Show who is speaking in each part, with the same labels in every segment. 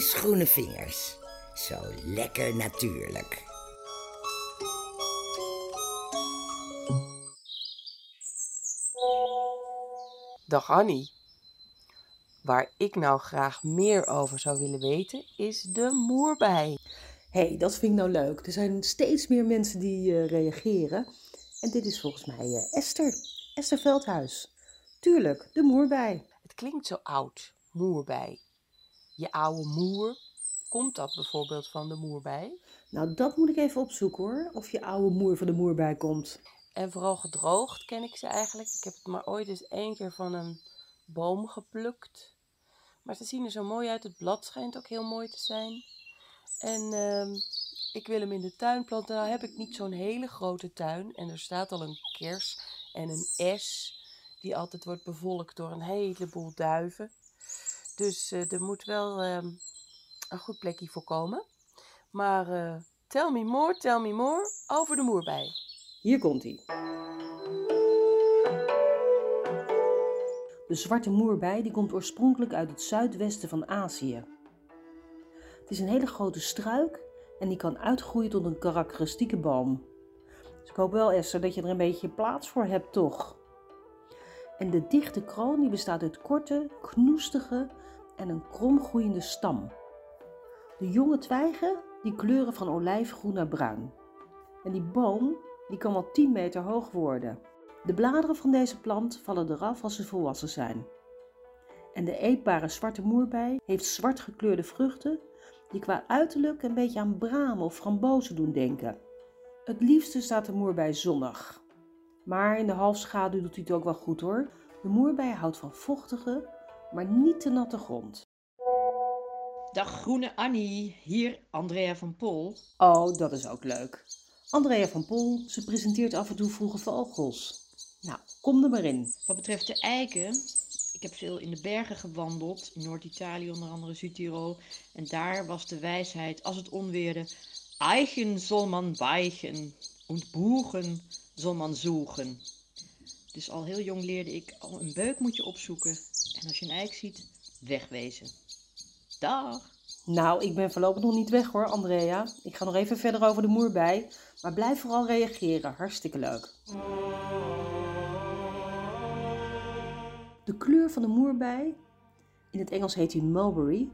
Speaker 1: ijsgroene vingers. Zo lekker natuurlijk.
Speaker 2: Dag Annie. Waar ik nou graag meer over zou willen weten, is de moerbij.
Speaker 3: Hé, hey, dat vind ik nou leuk. Er zijn steeds meer mensen die uh, reageren. En dit is volgens mij uh, Esther. Esther Veldhuis. Tuurlijk, de moerbij.
Speaker 2: Het klinkt zo oud, moerbij. Je oude moer, komt dat bijvoorbeeld van de moerbij?
Speaker 3: Nou, dat moet ik even opzoeken hoor, of je oude moer van de moerbij komt.
Speaker 2: En vooral gedroogd ken ik ze eigenlijk. Ik heb het maar ooit eens één keer van een boom geplukt. Maar ze zien er zo mooi uit. Het blad schijnt ook heel mooi te zijn. En uh, ik wil hem in de tuin planten. Nou heb ik niet zo'n hele grote tuin. En er staat al een kers en een S. Die altijd wordt bevolkt door een heleboel duiven. Dus uh, er moet wel uh, een goed plekje voor komen. Maar uh, tell me more, tell me more over de moerbij.
Speaker 3: Hier komt hij. De zwarte moerbij die komt oorspronkelijk uit het zuidwesten van Azië. Het is een hele grote struik en die kan uitgroeien tot een karakteristieke boom. Dus ik hoop wel, Esther, dat je er een beetje plaats voor hebt, toch? En de dichte kroon die bestaat uit korte, knoestige en een kromgroeiende stam. De jonge twijgen die kleuren van olijfgroen naar bruin. En die boom die kan wel 10 meter hoog worden. De bladeren van deze plant vallen eraf als ze volwassen zijn. En de eetbare zwarte moerbij heeft zwart gekleurde vruchten die qua uiterlijk een beetje aan bramen of frambozen doen denken. Het liefste staat de moerbij zonnig. Maar in de halfschaduw doet hij het ook wel goed hoor. De moerbij houdt van vochtige, maar niet te natte grond.
Speaker 4: Dag Groene Annie, hier Andrea van Pol.
Speaker 3: Oh, dat is ook leuk. Andrea van Pol, ze presenteert af en toe vroege vogels. Nou, kom er maar in.
Speaker 4: Wat betreft de eiken, ik heb veel in de bergen gewandeld, in Noord-Italië, onder andere Zuid-Tirol. En daar was de wijsheid, als het onweerde, Eichen zal man weichen en boegen zal man zoeken. Dus al heel jong leerde ik, al een beuk moet je opzoeken. En als je een eik ziet, wegwezen. Dag!
Speaker 3: Nou, ik ben voorlopig nog niet weg hoor, Andrea. Ik ga nog even verder over de moerbij. Maar blijf vooral reageren, hartstikke leuk. De kleur van de moerbij, in het Engels heet hij mulberry,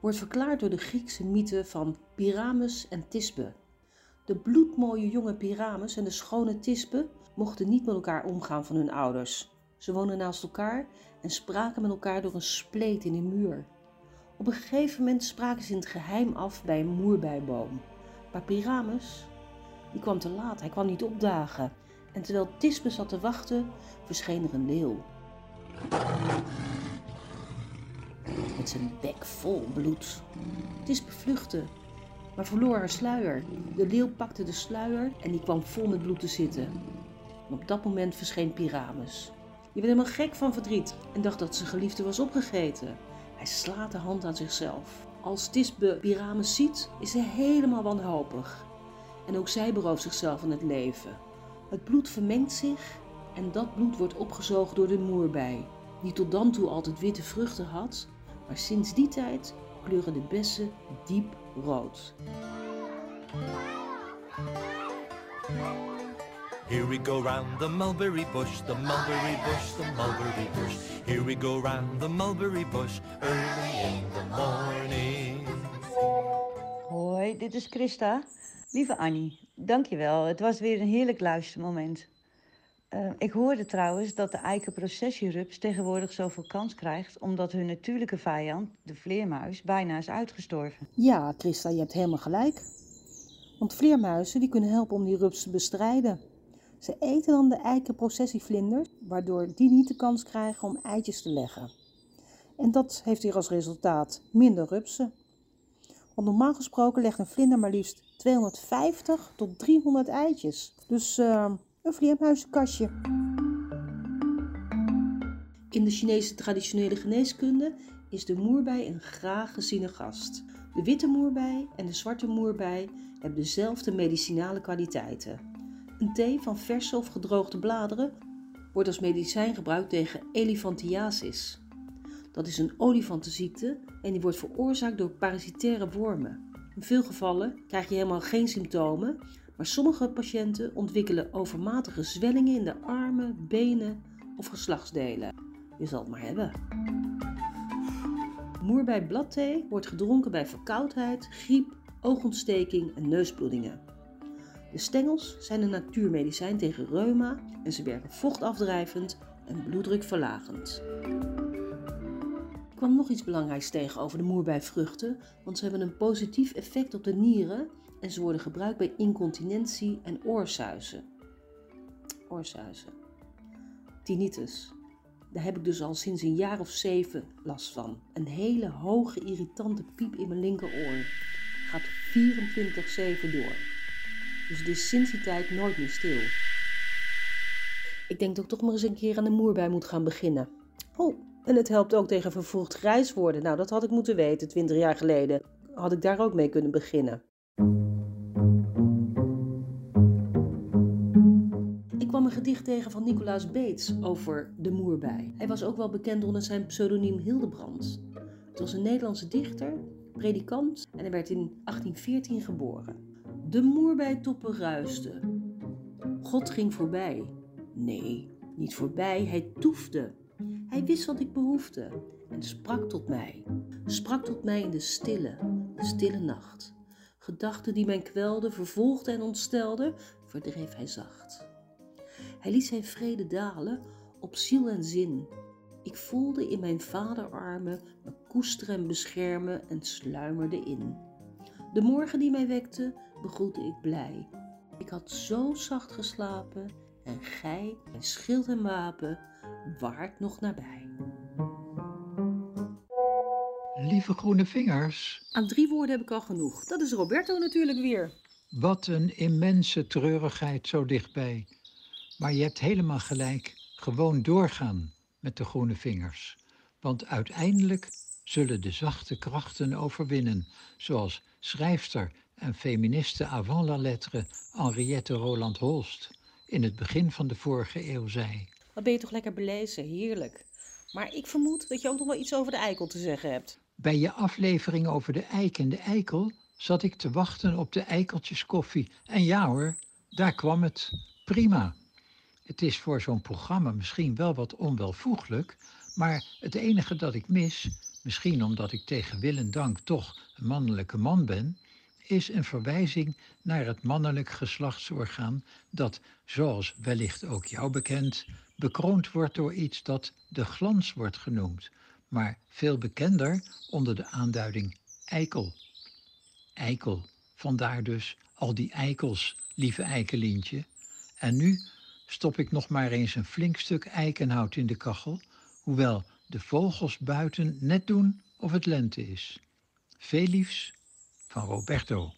Speaker 3: wordt verklaard door de Griekse mythe van Pyramus en Tisbe. De bloedmooie jonge Pyramus en de schone Tisbe mochten niet met elkaar omgaan van hun ouders. Ze woonden naast elkaar en spraken met elkaar door een spleet in de muur. Op een gegeven moment spraken ze in het geheim af bij een moerbijboom. Maar Pyramus, die kwam te laat, hij kwam niet opdagen. En terwijl Tisbe zat te wachten, verscheen er een leeuw. Met zijn bek vol bloed. Tisbe vluchtte, maar verloor haar sluier. De leeuw pakte de sluier en die kwam vol met bloed te zitten. En op dat moment verscheen Pyramus. Die werd helemaal gek van verdriet en dacht dat zijn geliefde was opgegeten. Hij slaat de hand aan zichzelf. Als Tisbe Pyramus ziet, is hij helemaal wanhopig. En ook zij berooft zichzelf van het leven. Het bloed vermengt zich en dat bloed wordt opgezogen door de moerbij, die tot dan toe altijd witte vruchten had, maar sinds die tijd kleuren de bessen diep rood.
Speaker 5: Here we go round the mulberry bush, the mulberry bush, the mulberry bush. Here we go round the mulberry bush, early in the morning.
Speaker 6: Hoi, dit is Christa. Lieve Annie, dankjewel. Het was weer een heerlijk luistermoment. Uh, ik hoorde trouwens dat de eikenprocessierups tegenwoordig zoveel kans krijgt... omdat hun natuurlijke vijand, de vleermuis, bijna is uitgestorven.
Speaker 3: Ja, Christa, je hebt helemaal gelijk. Want vleermuizen die kunnen helpen om die rups te bestrijden. Ze eten dan de eikenprocessievlinders, waardoor die niet de kans krijgen om eitjes te leggen. En dat heeft hier als resultaat minder rupsen. Want normaal gesproken legt een vlinder maar liefst 250 tot 300 eitjes. Dus uh, een vleermuizenkastje. In de Chinese traditionele geneeskunde is de moerbij een graag geziene gast. De witte moerbij en de zwarte moerbij hebben dezelfde medicinale kwaliteiten. Een thee van verse of gedroogde bladeren wordt als medicijn gebruikt tegen elephantiasis. Dat is een olifantenziekte en die wordt veroorzaakt door parasitaire wormen. In veel gevallen krijg je helemaal geen symptomen, maar sommige patiënten ontwikkelen overmatige zwellingen in de armen, benen of geslachtsdelen. Je zal het maar hebben. Moerbei bladthee wordt gedronken bij verkoudheid, griep, oogontsteking en neusbloedingen. De stengels zijn een natuurmedicijn tegen reuma en ze werken vochtafdrijvend en bloeddrukverlagend. Ik kwam nog iets belangrijks tegen over de moerbijvruchten, want ze hebben een positief effect op de nieren en ze worden gebruikt bij incontinentie en oorsuizen. Oorsuizen. Tinnitus. Daar heb ik dus al sinds een jaar of zeven last van. Een hele hoge irritante piep in mijn linkeroor. Gaat 24-7 door. Dus het sinds die tijd nooit meer stil. Ik denk dat ik toch maar eens een keer aan de moerbij moet gaan beginnen. Oh, en het helpt ook tegen vervroegd grijs worden. Nou, dat had ik moeten weten 20 jaar geleden. Had ik daar ook mee kunnen beginnen. Ik kwam een gedicht tegen van Nicolaas Beets over de moerbij. Hij was ook wel bekend onder zijn pseudoniem Hildebrand. Het was een Nederlandse dichter, predikant en hij werd in 1814 geboren. De moerbijtoppen ruisten. God ging voorbij. Nee, niet voorbij, hij toefde. Hij wist wat ik behoefde en sprak tot mij. Sprak tot mij in de stille, de stille nacht. Gedachten die mij kwelden, vervolgden en ontstelden, verdreef hij zacht. Hij liet zijn vrede dalen op ziel en zin. Ik voelde in mijn vaderarmen me koesteren en beschermen en sluimerde in. De morgen die mij wekte, begroette ik blij. Ik had zo zacht geslapen en gij, mijn schild en wapen, waart nog nabij.
Speaker 7: Lieve groene vingers,
Speaker 3: Aan drie woorden heb ik al genoeg. Dat is Roberto natuurlijk weer.
Speaker 7: wat een immense treurigheid zo dichtbij. Maar je hebt helemaal gelijk, gewoon doorgaan met de groene vingers. Want uiteindelijk zullen de zachte krachten overwinnen, zoals schrijfster en feministe avant la lettre Henriette Roland Holst in het begin van de vorige eeuw zei.
Speaker 3: Wat ben je toch lekker belezen, heerlijk. Maar ik vermoed dat je ook nog wel iets over de eikel te zeggen hebt.
Speaker 7: Bij je aflevering over de eik en de eikel zat ik te wachten op de eikeltjes koffie. En ja hoor, daar kwam het. Prima. Het is voor zo'n programma misschien wel wat onwelvoeglijk, maar het enige dat ik mis, misschien omdat ik tegen wil en dank toch een mannelijke man ben, is een verwijzing naar het mannelijk geslachtsorgaan dat, zoals wellicht ook jou bekend, bekroond wordt door iets dat de glans wordt genoemd, maar veel bekender onder de aanduiding eikel. Eikel, vandaar dus al die eikels, lieve eikelientje. En nu stop ik nog maar eens een flink stuk eikenhout in de kachel, hoewel de vogels buiten net doen of het lente is. Veel liefs van Roberto.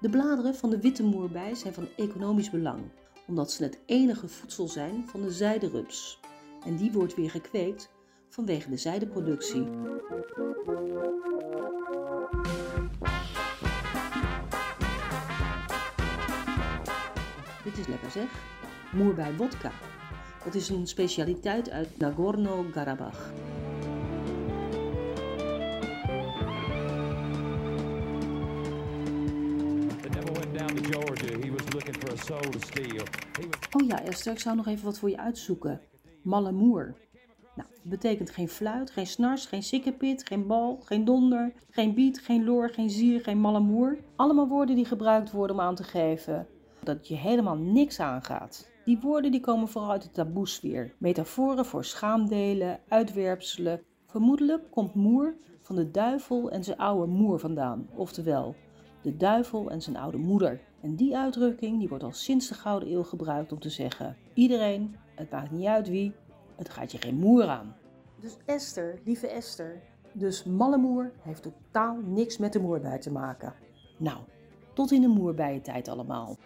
Speaker 3: De bladeren van de witte moerbij zijn van economisch belang, omdat ze het enige voedsel zijn van de zijderups. En die wordt weer gekweekt vanwege de zijdeproductie. Dit is lekker zeg. Moerbij wodka. Dat is een specialiteit uit Nagorno-Karabakh. Oh ja, Esther, ik zou nog even wat voor je uitzoeken. Mallemoer. Nou, dat betekent geen fluit, geen snars, geen sikkepit, geen bal, geen donder, geen biet, geen loor, geen zier, geen mallemoer. Allemaal woorden die gebruikt worden om aan te geven dat je helemaal niks aangaat. Die woorden die komen vooral uit de taboesfeer. Metaforen voor schaamdelen, uitwerpselen. Vermoedelijk komt moer van de duivel en zijn oude moer vandaan. Oftewel, de duivel en zijn oude moeder. En die uitdrukking die wordt al sinds de Gouden Eeuw gebruikt om te zeggen: iedereen, het maakt niet uit wie, het gaat je geen moer aan. Dus Esther, lieve Esther, dus mallemoer heeft totaal niks met de moerbij te maken. Nou, tot in de moerbijentijd allemaal.